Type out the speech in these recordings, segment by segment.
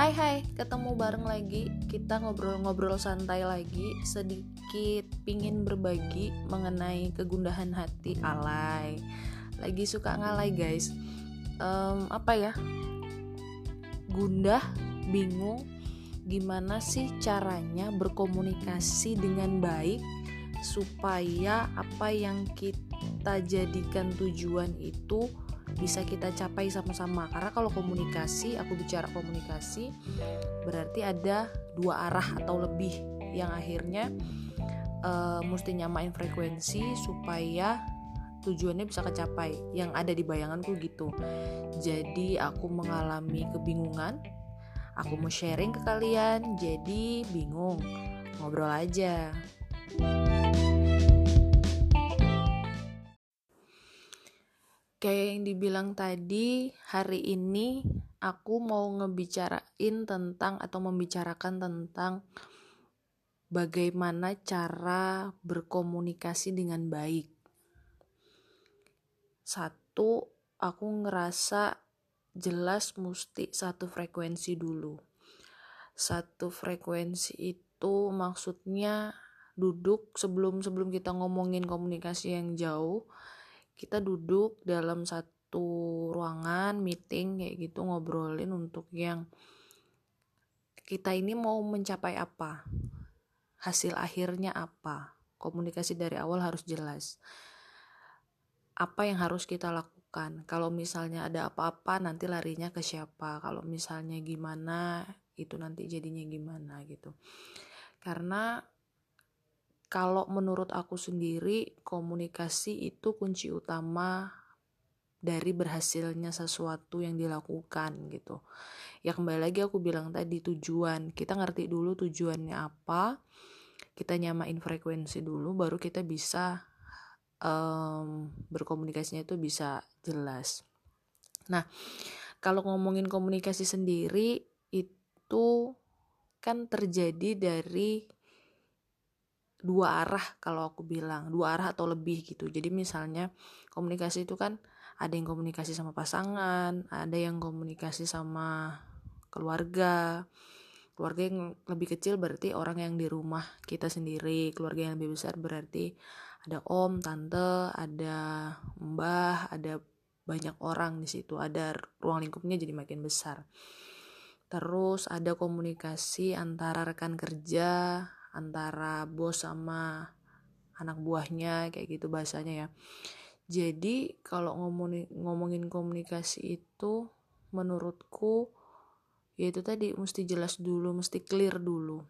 Hai hai, ketemu bareng lagi. Kita ngobrol-ngobrol santai lagi Sedikit pingin berbagi mengenai kegundahan hati alay. Lagi suka ngalay guys. Um, Apa ya? Gundah, bingung Gimana sih caranya berkomunikasi dengan baik Supaya apa yang kita jadikan tujuan itu bisa kita capai sama-sama. Karena kalau komunikasi aku bicara komunikasi berarti ada dua arah atau lebih yang akhirnya uh, mesti nyamain frekuensi supaya tujuannya bisa kecapai. Yang ada di bayanganku gitu. Jadi aku mengalami kebingungan aku mau sharing ke kalian jadi bingung. Ngobrol aja kayak yang dibilang tadi, hari ini aku mau ngebicarain tentang atau membicarakan tentang bagaimana cara berkomunikasi dengan baik. Satu, aku ngerasa jelas mesti satu frekuensi dulu. Satu frekuensi itu maksudnya duduk sebelum sebelum kita ngomongin komunikasi yang jauh kita duduk dalam satu ruangan meeting kayak gitu ngobrolin untuk yang kita ini mau mencapai apa hasil akhirnya apa. Komunikasi dari awal harus jelas. Apa yang harus kita lakukan? Kalau misalnya ada apa-apa nanti larinya ke siapa? Kalau misalnya gimana itu nanti jadinya gimana gitu. Karena kalau menurut aku sendiri komunikasi itu kunci utama dari berhasilnya sesuatu yang dilakukan gitu. Ya kembali lagi aku bilang tadi tujuan. Kita ngerti dulu tujuannya apa kita nyamain frekuensi dulu baru kita bisa um, berkomunikasinya itu bisa jelas. Nah kalau ngomongin komunikasi sendiri itu kan terjadi dari dua arah kalau aku bilang dua arah atau lebih gitu. Jadi misalnya komunikasi itu kan ada yang komunikasi sama pasangan ada yang komunikasi sama keluarga. Keluarga yang lebih kecil berarti orang yang di rumah kita sendiri keluarga yang lebih besar berarti ada om tante ada mbah ada banyak orang di situ. Ada ruang lingkupnya jadi makin besar. Terus ada komunikasi antara rekan kerja antara bos sama anak buahnya kayak gitu bahasanya ya. Jadi kalau ngomongin ngomongin komunikasi itu menurutku ya itu tadi mesti jelas dulu mesti clear dulu.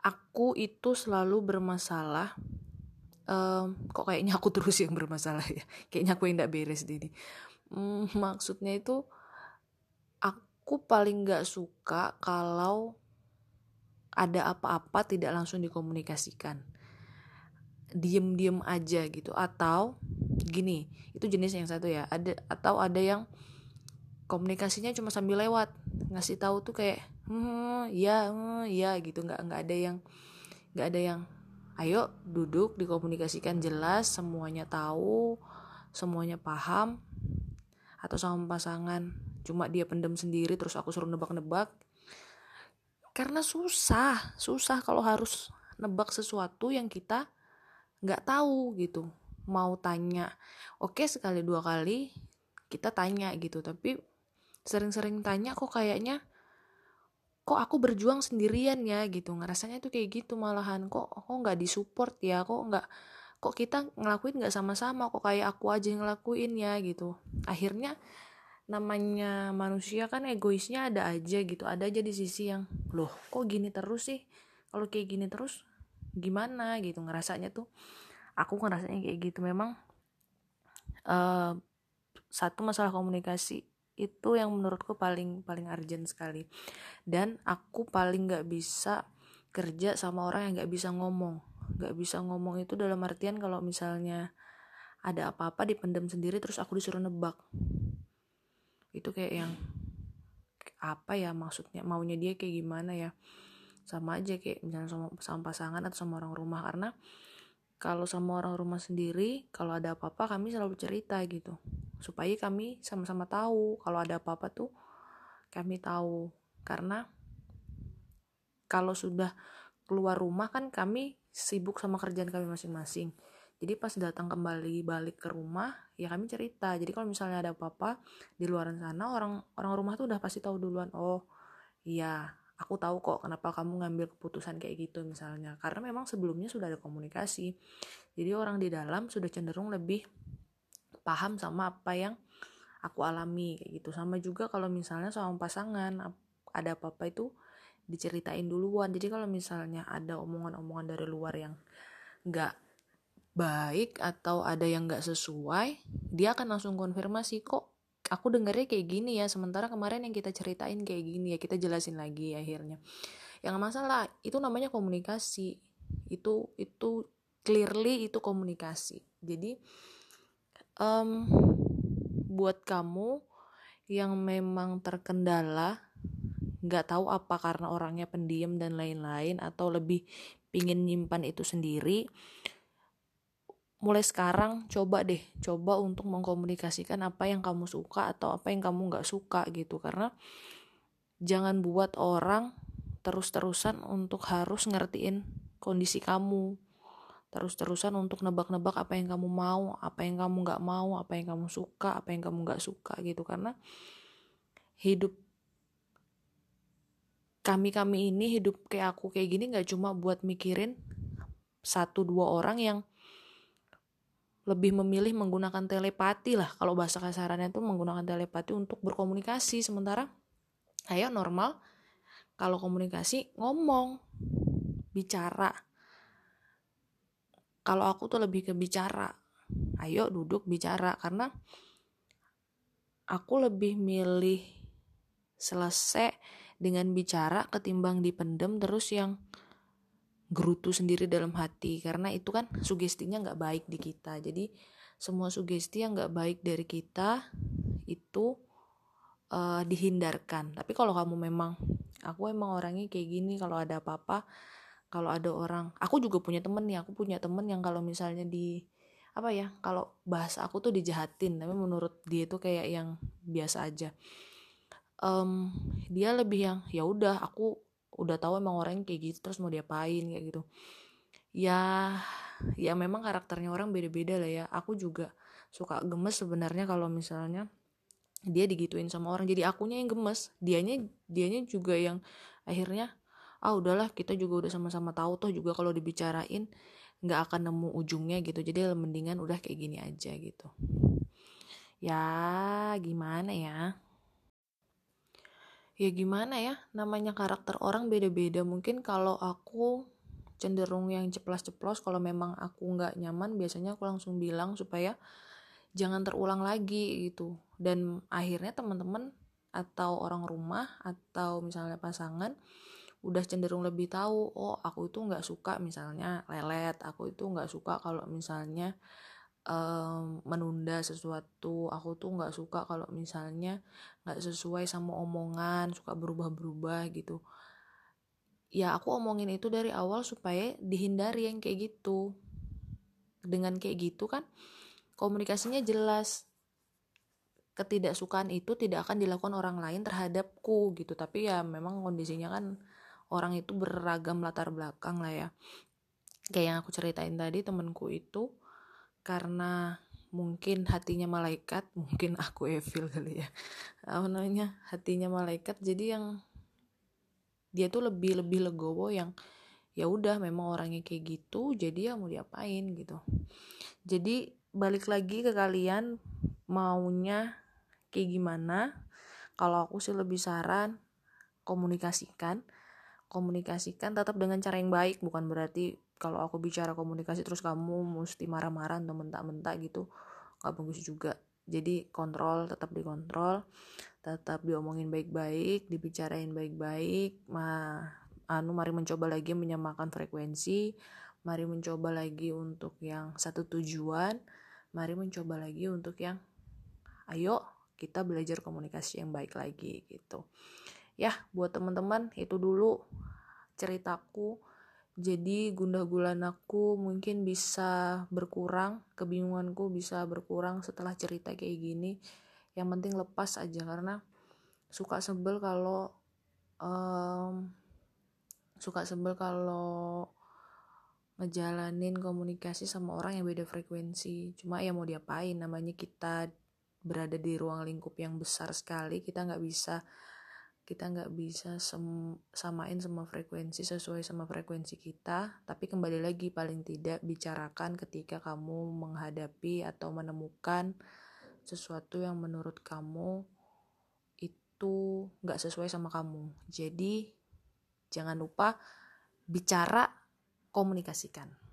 Aku itu selalu bermasalah um, kok kayaknya aku terus yang bermasalah ya? Kayaknya aku yang tidak beres ini. Hmm, maksudnya itu aku paling nggak suka kalau ada apa-apa tidak langsung dikomunikasikan. Diem-diem aja gitu. Atau gini itu jenis yang satu ya. Ada atau ada yang komunikasinya cuma sambil lewat. Ngasih tahu tuh kayak hmm, ya hmm, ya gitu. Nggak nggak ada yang nggak ada yang ayo duduk dikomunikasikan jelas semuanya tahu semuanya paham atau sama pasangan cuma dia pendem sendiri terus aku suruh nebak-nebak karena susah susah kalau harus nebak sesuatu yang kita nggak tahu gitu. Mau tanya oke sekali dua kali kita tanya gitu. Tapi sering-sering tanya kok kayaknya kok aku berjuang sendirian ya? gitu. Ngerasanya tuh kayak gitu malahan. Kok kok nggak disupport ya? Kok nggak kok kita ngelakuin nggak sama-sama? Kok kayak aku aja yang ngelakuin ya? gitu. Akhirnya namanya manusia kan egoisnya ada aja gitu. Ada aja di sisi yang loh kok gini terus sih? Kalau kayak gini terus gimana gitu ngerasanya tuh? Aku ngerasanya kayak gitu. Memang uh, satu masalah komunikasi itu yang menurutku paling paling urgent sekali. Dan aku paling nggak bisa kerja sama orang yang nggak bisa ngomong. Nggak bisa ngomong itu dalam artian kalau misalnya ada apa-apa dipendam sendiri terus aku disuruh nebak. Itu kayak yang apa ya maksudnya maunya dia kayak gimana ya. Sama aja kayak misalnya sama, sama pasangan atau sama orang rumah karena kalau sama orang rumah sendiri kalau ada apa-apa kami selalu cerita gitu. Supaya kami sama-sama tahu kalau ada apa-apa tuh kami tahu. Karena kalau sudah keluar rumah kan kami sibuk sama kerjaan kami masing-masing jadi pas datang kembali balik ke rumah ya kami cerita. Jadi kalau misalnya ada apa-apa di luar sana orang orang rumah tuh udah pasti tahu duluan oh iya aku tahu kok kenapa kamu ngambil keputusan kayak gitu misalnya. Karena memang sebelumnya sudah ada komunikasi. Jadi orang di dalam sudah cenderung lebih paham sama apa yang aku alami kayak gitu. Sama juga kalau misalnya sama pasangan ada apa-apa itu diceritain duluan. Jadi kalau misalnya ada omongan-omongan dari luar yang nggak baik atau ada yang nggak sesuai dia akan langsung konfirmasi kok aku dengarnya kayak gini ya? Sementara kemarin yang kita ceritain kayak gini ya kita jelasin lagi akhirnya. Yang masalah itu namanya komunikasi. Itu itu clearly itu komunikasi. Jadi um, buat kamu yang memang terkendala nggak tahu apa karena orangnya pendiam dan lain-lain atau lebih pingin nyimpan itu sendiri mulai sekarang coba deh coba untuk mengkomunikasikan apa yang kamu suka atau apa yang kamu nggak suka gitu. Karena jangan buat orang terus-terusan untuk harus ngertiin kondisi kamu. Terus-terusan untuk nebak-nebak apa yang kamu mau apa yang kamu nggak mau apa yang kamu suka apa yang kamu nggak suka gitu. Karena hidup kami-kami ini hidup kayak aku kayak gini nggak cuma buat mikirin satu dua orang yang lebih memilih menggunakan telepati lah. Kalau bahasa kasarannya itu menggunakan telepati untuk berkomunikasi sementara. Ayo normal kalau komunikasi ngomong bicara. Kalau aku tuh lebih ke bicara ayo duduk bicara. Karena aku lebih milih selesai dengan bicara ketimbang dipendem terus yang gerutu sendiri dalam hati karena itu kan sugestinya nggak baik di kita. Jadi semua sugesti yang nggak baik dari kita itu uh, dihindarkan. Tapi kalau kamu memang aku emang orangnya kayak gini kalau ada apa-apa kalau ada orang aku juga punya temen nih aku punya temen yang kalau misalnya di apa ya kalau bahasa aku tuh dijahatin tapi menurut dia itu kayak yang biasa aja. Um, dia lebih yang ya udah aku udah tahu emang orangnya kayak gitu terus mau diapain kayak gitu. Ya ya memang karakternya orang beda-beda lah ya. Aku juga suka gemes sebenarnya kalau misalnya dia digituin sama orang. Jadi akunya yang gemes dianya dianya juga yang akhirnya ah udahlah kita juga udah sama-sama tahu toh juga kalau dibicarain nggak akan nemu ujungnya gitu. Jadi mendingan udah kayak gini aja gitu. Ya gimana ya ya gimana ya namanya karakter orang beda-beda. Mungkin kalau aku cenderung yang ceplos-ceplos kalau memang aku nggak nyaman biasanya aku langsung bilang supaya jangan terulang lagi gitu. Dan akhirnya teman-teman atau orang rumah atau misalnya pasangan udah cenderung lebih tahu oh aku itu nggak suka misalnya lelet aku itu nggak suka kalau misalnya menunda sesuatu aku tuh nggak suka kalau misalnya nggak sesuai sama omongan suka berubah-berubah gitu. Ya aku omongin itu dari awal supaya dihindari yang kayak gitu. Dengan kayak gitu kan komunikasinya jelas. Ketidaksukaan itu tidak akan dilakukan orang lain terhadapku gitu. Tapi ya memang kondisinya kan orang itu beragam latar belakang lah ya. Kayak yang aku ceritain tadi temenku itu karena mungkin hatinya malaikat mungkin aku evil kali ya. Apa namanya? Hatinya malaikat. Jadi yang dia tuh lebih lebih legowo yang ya udah memang orangnya kayak gitu jadi ya mau diapain gitu. Jadi balik lagi ke kalian maunya kayak gimana? Kalau aku sih lebih saran komunikasikan komunikasikan tetap dengan cara yang baik bukan berarti kalau aku bicara komunikasi terus kamu mesti marah-marah atau mentak-mentak gitu nggak bagus juga. Jadi kontrol tetap dikontrol tetap diomongin baik-baik dibicarain baik-baik ma anu mari mencoba lagi menyamakan frekuensi mari mencoba lagi untuk yang satu tujuan mari mencoba lagi untuk yang ayo kita belajar komunikasi yang baik lagi gitu ya buat teman-teman itu dulu ceritaku. Jadi gundah gulanaku mungkin bisa berkurang kebingunganku bisa berkurang setelah cerita kayak gini. Yang penting lepas aja karena suka sebel kalau um, suka sebel kalau ngejalanin komunikasi sama orang yang beda frekuensi. Cuma ya mau diapain namanya kita berada di ruang lingkup yang besar sekali kita nggak bisa kita nggak bisa sem samain semua frekuensi sesuai sama frekuensi kita tapi kembali lagi paling tidak bicarakan ketika kamu menghadapi atau menemukan sesuatu yang menurut kamu itu nggak sesuai sama kamu. Jadi jangan lupa bicara komunikasikan